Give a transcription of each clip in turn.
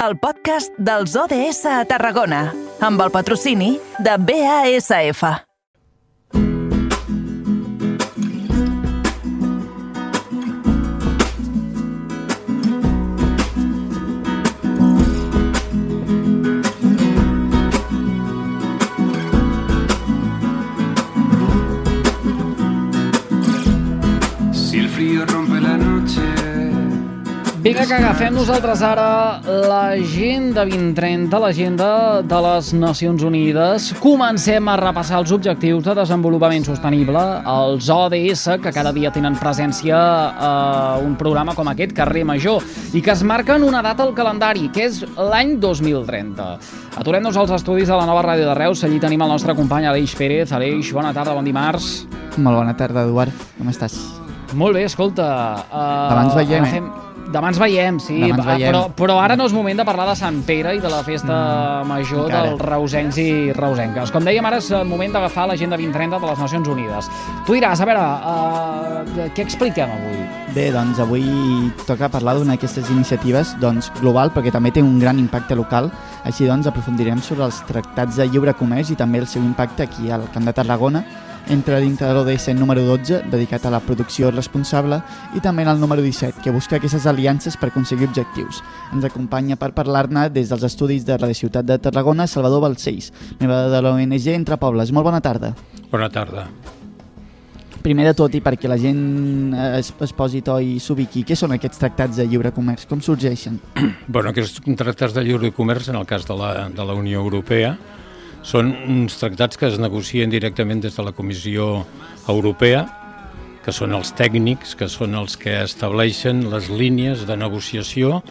el podcast dels ODS a Tarragona, amb el patrocini de BASF. Si el frío rompe la noche. Vinga, que agafem nosaltres ara l'agenda 2030, l'agenda de les Nacions Unides. Comencem a repassar els objectius de desenvolupament sostenible, els ODS, que cada dia tenen presència a un programa com aquest, Carrer Major, i que es marquen una data al calendari, que és l'any 2030. Aturem-nos als estudis de la nova ràdio de Reus. Allí tenim el nostre company Aleix Pérez. Aleix, bona tarda, bon dimarts. Molt bona tarda, Eduard. Com estàs? Molt bé, escolta... Uh, ens veiem, eh? Demà ens veiem, sí, Demà ens va, veiem. Però, però ara no és moment de parlar de Sant Pere i de la festa major encara. dels reusencs i reusenques. Com dèiem, ara és el moment d'agafar l'agenda 2030 de les Nacions Unides. Tu diràs, a veure, uh, què expliquem avui? Bé, doncs avui toca parlar d'una d'aquestes iniciatives doncs, global, perquè també té un gran impacte local. Així doncs, aprofundirem sobre els tractats de lliure comerç i també el seu impacte aquí al Camp de Tarragona, entra dintre de l'ODS número 12, dedicat a la producció responsable, i també en el número 17, que busca aquestes aliances per aconseguir objectius. Ens acompanya per parlar-ne des dels estudis de Radio Ciutat de Tarragona, Salvador Balcells, membre de l'ONG Entre Pobles. Molt bona tarda. Bona tarda. Primer de tot, i perquè la gent eh, es, es posi to i s'ubiqui, què són aquests tractats de lliure comerç? Com sorgeixen? Bueno, aquests tractats de lliure comerç, en el cas de la, de la Unió Europea, són uns tractats que es negocien directament des de la Comissió Europea, que són els tècnics, que són els que estableixen les línies de negociació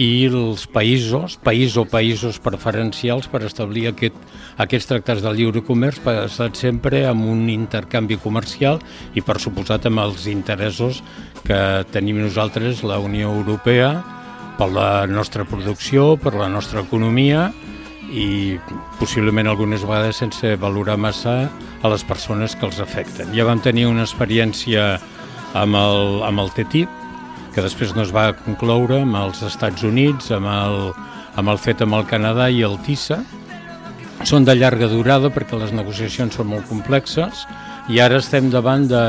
i els països, país o països preferencials per establir aquest, aquests tractats de lliure comerç basats sempre en un intercanvi comercial i per suposat amb els interessos que tenim nosaltres, la Unió Europea, per la nostra producció, per la nostra economia i possiblement algunes vegades sense valorar massa a les persones que els afecten. Ja vam tenir una experiència amb el, amb el TTIP, que després no es va concloure amb els Estats Units, amb el, amb el fet amb el Canadà i el TISA. Són de llarga durada perquè les negociacions són molt complexes i ara estem davant de,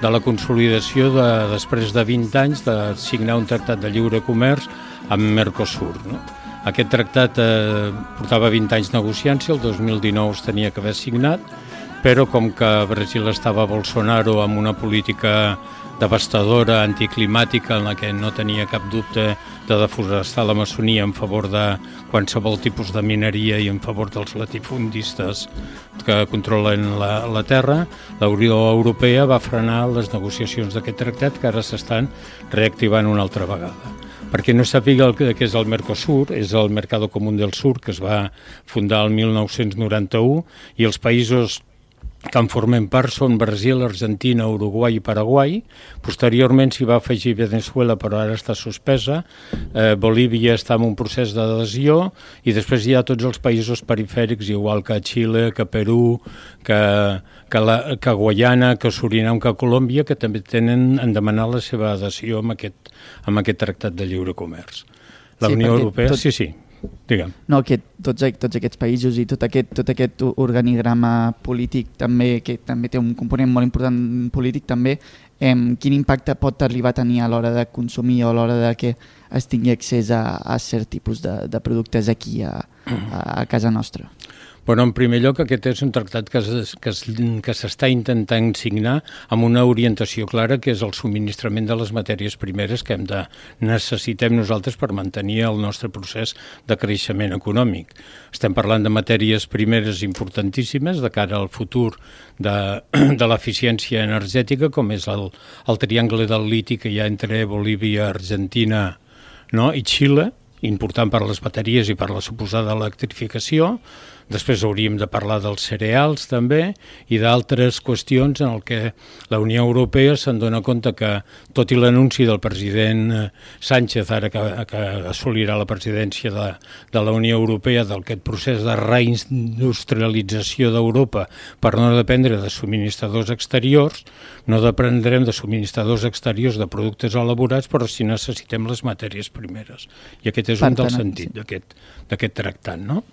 de la consolidació de, després de 20 anys de signar un tractat de lliure comerç amb Mercosur. No? Aquest tractat eh, portava 20 anys negociant-se, el 2019 es tenia que haver signat, però com que Brasil estava a Bolsonaro amb una política devastadora, anticlimàtica, en la que no tenia cap dubte de deforestar l'Amazonia en favor de qualsevol tipus de mineria i en favor dels latifundistes que controlen la, la terra, la Unió Europea va frenar les negociacions d'aquest tractat que ara s'estan reactivant una altra vegada. Perquè no sàpiga el que, és el Mercosur, és el Mercado Común del Sur, que es va fundar el 1991, i els països que en formen part són Brasil, Argentina, Uruguai i Paraguai. Posteriorment s'hi va afegir Venezuela, però ara està suspesa. Eh, Bolívia està en un procés d'adhesió i després hi ha tots els països perifèrics, igual que Xile, que Perú, que, que, la, que Guayana, que Surinam, que Colòmbia, que també tenen en demanar la seva adhesió amb aquest, amb aquest tractat de lliure comerç. La Sí, Unió Europea... tot- Sí, sí, digue'm. No, que tots, tots aquests països i tot aquest, tot aquest organigrama polític també, que també té un component molt important polític també, em, quin impacte pot arribar a tenir a l'hora de consumir o a l'hora de que es tingui accés a, a cert tipus de, de productes aquí a, a, a casa nostra? Bueno, en primer lloc, aquest és un tractat que es- que es- que s'està intentant signar amb una orientació clara, que és el subministrament de les matèries primeres que hem de necessitem nosaltres per mantenir el nostre procés de creixement econòmic. Estem parlant de matèries primeres importantíssimes de cara al futur de, de l'eficiència energètica, com és el, el triangle del liti que hi ha entre Bolívia, Argentina no? i Xile, important per a les bateries i per a la suposada electrificació. Després hauríem de parlar dels cereals també i d'altres qüestions en el que la Unió Europea se'n dona compte que, tot i l'anunci del president eh, Sánchez, ara que, que assolirà la presidència de, de la Unió Europea, d'aquest procés de reindustrialització d'Europa per no dependre de subministradors exteriors, no dependrem de subministradors exteriors de productes elaborats, però si necessitem les matèries primeres. I aquest és per un del sentit d'aquest tractat, no?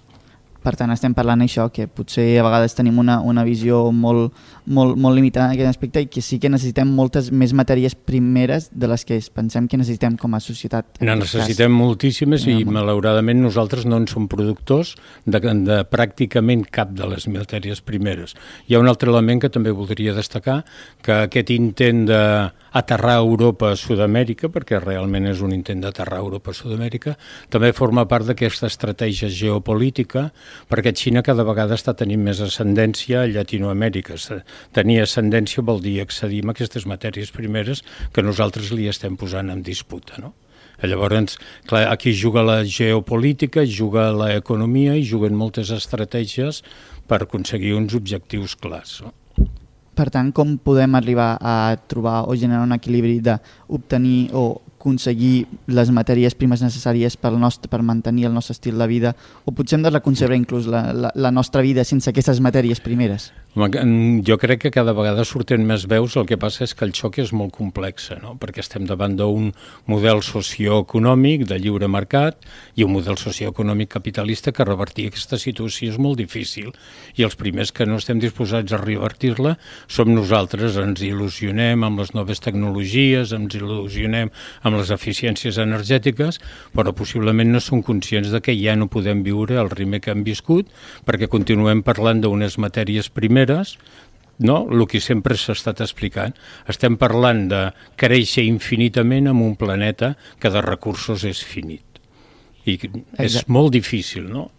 Per tant, estem parlant això, que potser a vegades tenim una, una visió molt, molt, molt limitada en aquest aspecte i que sí que necessitem moltes més matèries primeres de les que pensem que necessitem com a societat. En necessitem cas. moltíssimes i malauradament nosaltres no en som productors de, de pràcticament cap de les matèries primeres. Hi ha un altre element que també voldria destacar, que aquest intent d'aterrar Europa a Sud-amèrica, perquè realment és un intent d'aterrar Europa a Sud-amèrica, també forma part d'aquesta estratègia geopolítica perquè Xina cada vegada està tenint més ascendència a Llatinoamèrica. Tenir ascendència vol dir accedir a aquestes matèries primeres que nosaltres li estem posant en disputa, no? Llavors, clar, aquí juga la geopolítica, juga l'economia i juguen moltes estratègies per aconseguir uns objectius clars. No? Per tant, com podem arribar a trobar o generar un equilibri d'obtenir o aconseguir les matèries primes necessàries per, nostre, per mantenir el nostre estil de vida o potser hem de reconcebre inclús la, la, la nostra vida sense aquestes matèries primeres? Jo crec que cada vegada surten més veus, el que passa és que el xoc és molt complex, no? perquè estem davant d'un model socioeconòmic de lliure mercat i un model socioeconòmic capitalista que revertir aquesta situació és molt difícil i els primers que no estem disposats a revertir-la som nosaltres, ens il·lusionem amb les noves tecnologies, ens il·lusionem amb les eficiències energètiques, però possiblement no som conscients de que ja no podem viure el ritme que hem viscut perquè continuem parlant d'unes matèries primeres maneres no? el que sempre s'ha estat explicant. Estem parlant de créixer infinitament en un planeta que de recursos és finit. I és Exacte. molt difícil, no?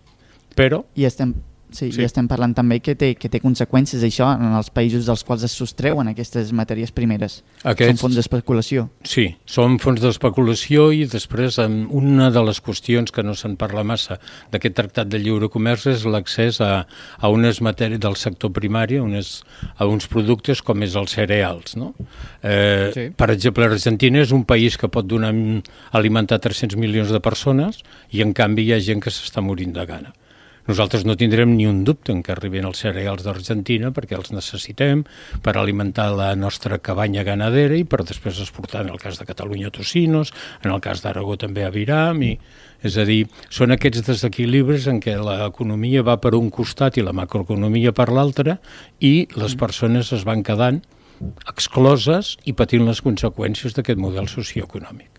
Però... I estem, Sí, sí, i estem parlant també que té, que té conseqüències això en els països dels quals es sostreuen aquestes matèries primeres. Aquests... Són fons d'especulació. Sí, són fons d'especulació i després una de les qüestions que no se'n parla massa d'aquest tractat de lliure comerç és l'accés a, a unes matèries del sector primari, a, unes, a uns productes com és els cereals. No? Eh, sí. Per exemple, Argentina és un país que pot donar alimentar 300 milions de persones i en canvi hi ha gent que s'està morint de gana. Nosaltres no tindrem ni un dubte en que arribin els cereals d'Argentina perquè els necessitem per alimentar la nostra cabanya ganadera i per després exportar, en el cas de Catalunya, tocinos, en el cas d'Aragó també aviram, i, és a dir, són aquests desequilibris en què l'economia va per un costat i la macroeconomia per l'altre i les persones es van quedant excloses i patint les conseqüències d'aquest model socioeconòmic.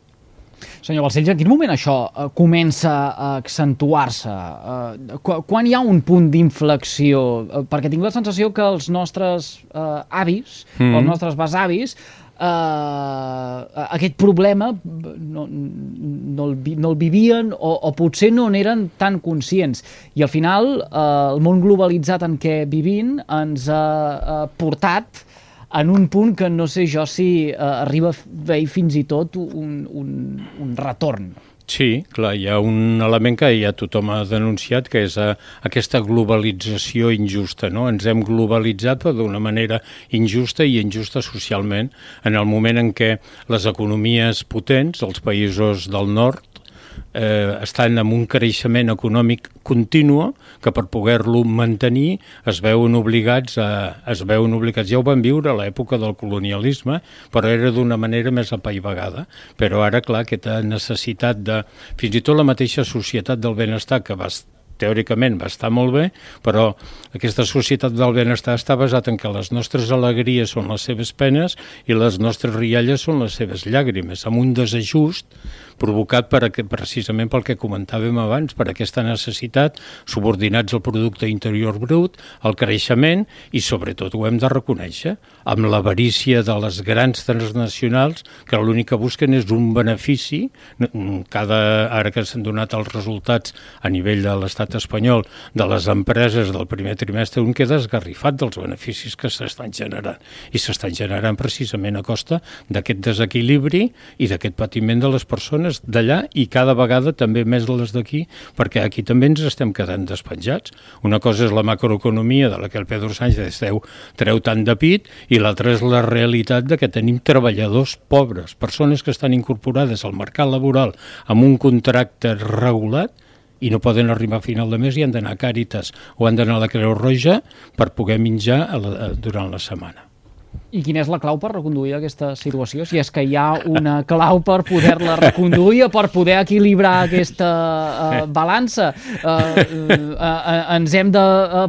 Senyor Balcells, en quin moment això eh, comença a accentuar-se? Eh, quan hi ha un punt d'inflexió? Eh, perquè tinc la sensació que els nostres avis, mm -hmm. els nostres besavis, eh, aquest problema no, no, el, no el vivien o, o potser no n'eren tan conscients. I al final eh, el món globalitzat en què vivim ens ha eh, portat en un punt que no sé jo si eh, arriba a fins i tot un, un, un retorn. Sí, clar, hi ha un element que ja tothom ha denunciat, que és a, eh, aquesta globalització injusta. No? Ens hem globalitzat d'una manera injusta i injusta socialment en el moment en què les economies potents, els països del nord, eh, estan en un creixement econòmic continu que per poder-lo mantenir es veuen obligats a, es veuen obligats, ja ho van viure a l'època del colonialisme, però era d'una manera més apaivagada. Però ara, clar, aquesta necessitat de... Fins i tot la mateixa societat del benestar que va teòricament va estar molt bé, però aquesta societat del benestar està basat en que les nostres alegries són les seves penes i les nostres rialles són les seves llàgrimes, amb un desajust provocat per, precisament pel que comentàvem abans, per aquesta necessitat, subordinats al producte interior brut, al creixement i sobretot ho hem de reconèixer, amb l'avarícia de les grans transnacionals que l'únic que busquen és un benefici, cada, ara que s'han donat els resultats a nivell de l'estat espanyol de les empreses del primer trimestre, un queda esgarrifat dels beneficis que s'estan generant. I s'estan generant precisament a costa d'aquest desequilibri i d'aquest patiment de les persones d'allà i cada vegada també més les d'aquí, perquè aquí també ens estem quedant despenjats. Una cosa és la macroeconomia de la que el Pedro Sánchez treu, treu tant de pit i l'altra és la realitat de que tenim treballadors pobres, persones que estan incorporades al mercat laboral amb un contracte regulat i no poden arribar a final de mes i han d'anar a Càritas o han d'anar a la Creu Roja per poder menjar durant la setmana. I quina és la clau per reconduir aquesta situació? Si és que hi ha una clau per poder-la reconduir o per poder equilibrar aquesta uh, balança. Uh, uh, uh, ens hem de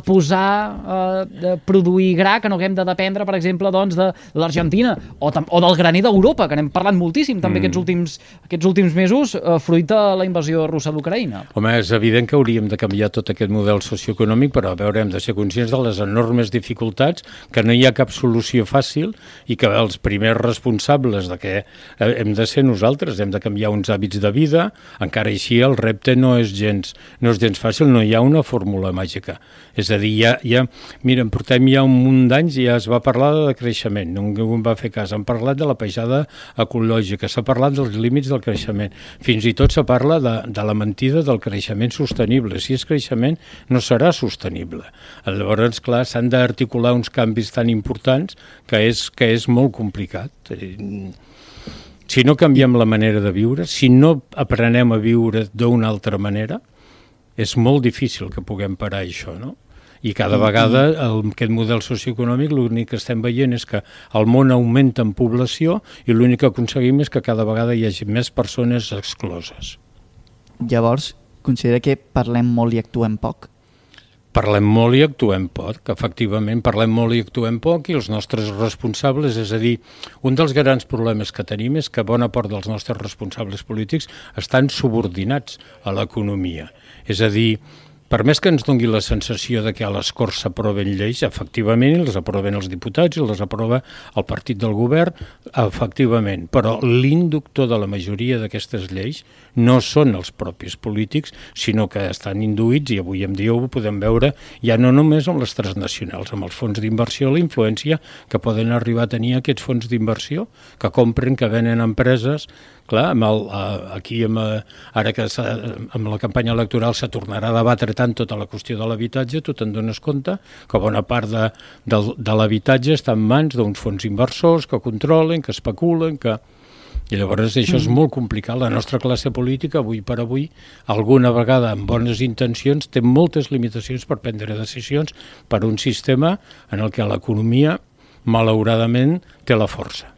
posar uh, de produir gra, que no haguem de dependre, per exemple, doncs, de l'Argentina o, o del graner d'Europa, que n'hem parlat moltíssim també mm. aquests, últims, aquests últims mesos, uh, fruit de la invasió russa d'Ucraïna. Home, és evident que hauríem de canviar tot aquest model socioeconòmic, però a veure, hem de ser conscients de les enormes dificultats, que no hi ha cap solució fàcil fàcil i que els primers responsables de què hem de ser nosaltres, hem de canviar uns hàbits de vida, encara així el repte no és gens, no és gens fàcil, no hi ha una fórmula màgica. És a dir, ja, ja mira, portem ja un munt d'anys i ja es va parlar de creixement, ningú en va fer cas, han parlat de la peixada ecològica, s'ha parlat dels límits del creixement, fins i tot se parla de, de la mentida del creixement sostenible. Si és creixement, no serà sostenible. Llavors, clar, s'han d'articular uns canvis tan importants que és, que és molt complicat. Si no canviem la manera de viure, si no aprenem a viure d'una altra manera, és molt difícil que puguem parar això, no? I cada vegada el, aquest model socioeconòmic l'únic que estem veient és que el món augmenta en població i l'únic que aconseguim és que cada vegada hi hagi més persones excloses. Llavors, considera que parlem molt i actuem poc? Parlem molt i actuem poc, efectivament parlem molt i actuem poc i els nostres responsables, és a dir, un dels grans problemes que tenim és que bona part dels nostres responsables polítics estan subordinats a l'economia. És a dir, per més que ens dongui la sensació de que a les Corts s'aproven lleis, efectivament, les aproven els diputats i les aprova el partit del govern, efectivament, però l'inductor de la majoria d'aquestes lleis no són els propis polítics, sinó que estan induïts, i avui en dia ho podem veure, ja no només amb les transnacionals, amb els fons d'inversió, la influència que poden arribar a tenir aquests fons d'inversió, que compren, que venen empreses, clar, amb el, aquí amb, ara que amb la campanya electoral se tornarà a debatre tant tota la qüestió de l'habitatge, tu te'n dones compte que bona part de, de, de l'habitatge està en mans d'uns fons inversors que controlen, que especulen, que... I llavors això és mm. molt complicat. La nostra classe política, avui per avui, alguna vegada amb bones intencions, té moltes limitacions per prendre decisions per un sistema en el que l'economia, malauradament, té la força.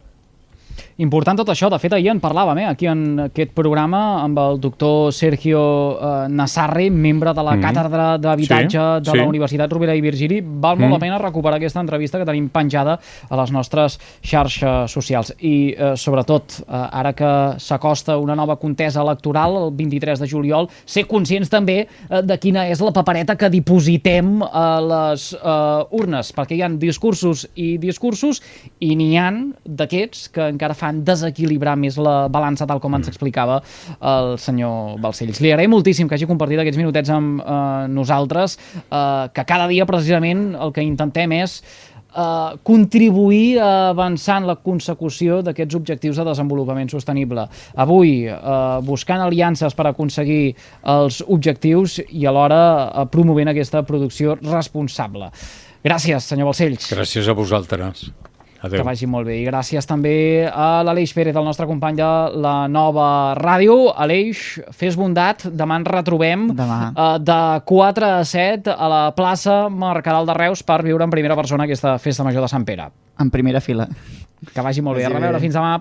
Important tot això, de fet ahir en parlàvem eh, aquí en aquest programa amb el doctor Sergio eh, Nassarri, membre de la mm -hmm. Càtedra d'Habitatge sí, de sí. la Universitat Rovira i Virgili. Val molt mm. la pena recuperar aquesta entrevista que tenim penjada a les nostres xarxes socials. I eh, sobretot, eh, ara que s'acosta una nova contesa electoral el 23 de juliol, ser conscients també eh, de quina és la papereta que dipositem a les eh, urnes, perquè hi han discursos i discursos i n'hi han d'aquests que encara fan fan desequilibrar més la balança tal com ens mm. explicava el senyor Balcells. Li agraïm moltíssim que hagi compartit aquests minutets amb eh, nosaltres, eh, que cada dia precisament el que intentem és Uh, contribuir a avançar en la consecució d'aquests objectius de desenvolupament sostenible. Avui, uh, buscant aliances per aconseguir els objectius i alhora uh, promovent aquesta producció responsable. Gràcies, senyor Balcells. Gràcies a vosaltres. Adeu. Que vagi molt bé. I gràcies també a l'Aleix Pérez, el nostre company de la nova ràdio. Aleix, fes bondat, demà ens retrobem demà. Uh, de 4 a 7 a la plaça Mercadal de Reus per viure en primera persona aquesta festa major de Sant Pere. En primera fila. Que vagi molt bé. A reveure, fins demà.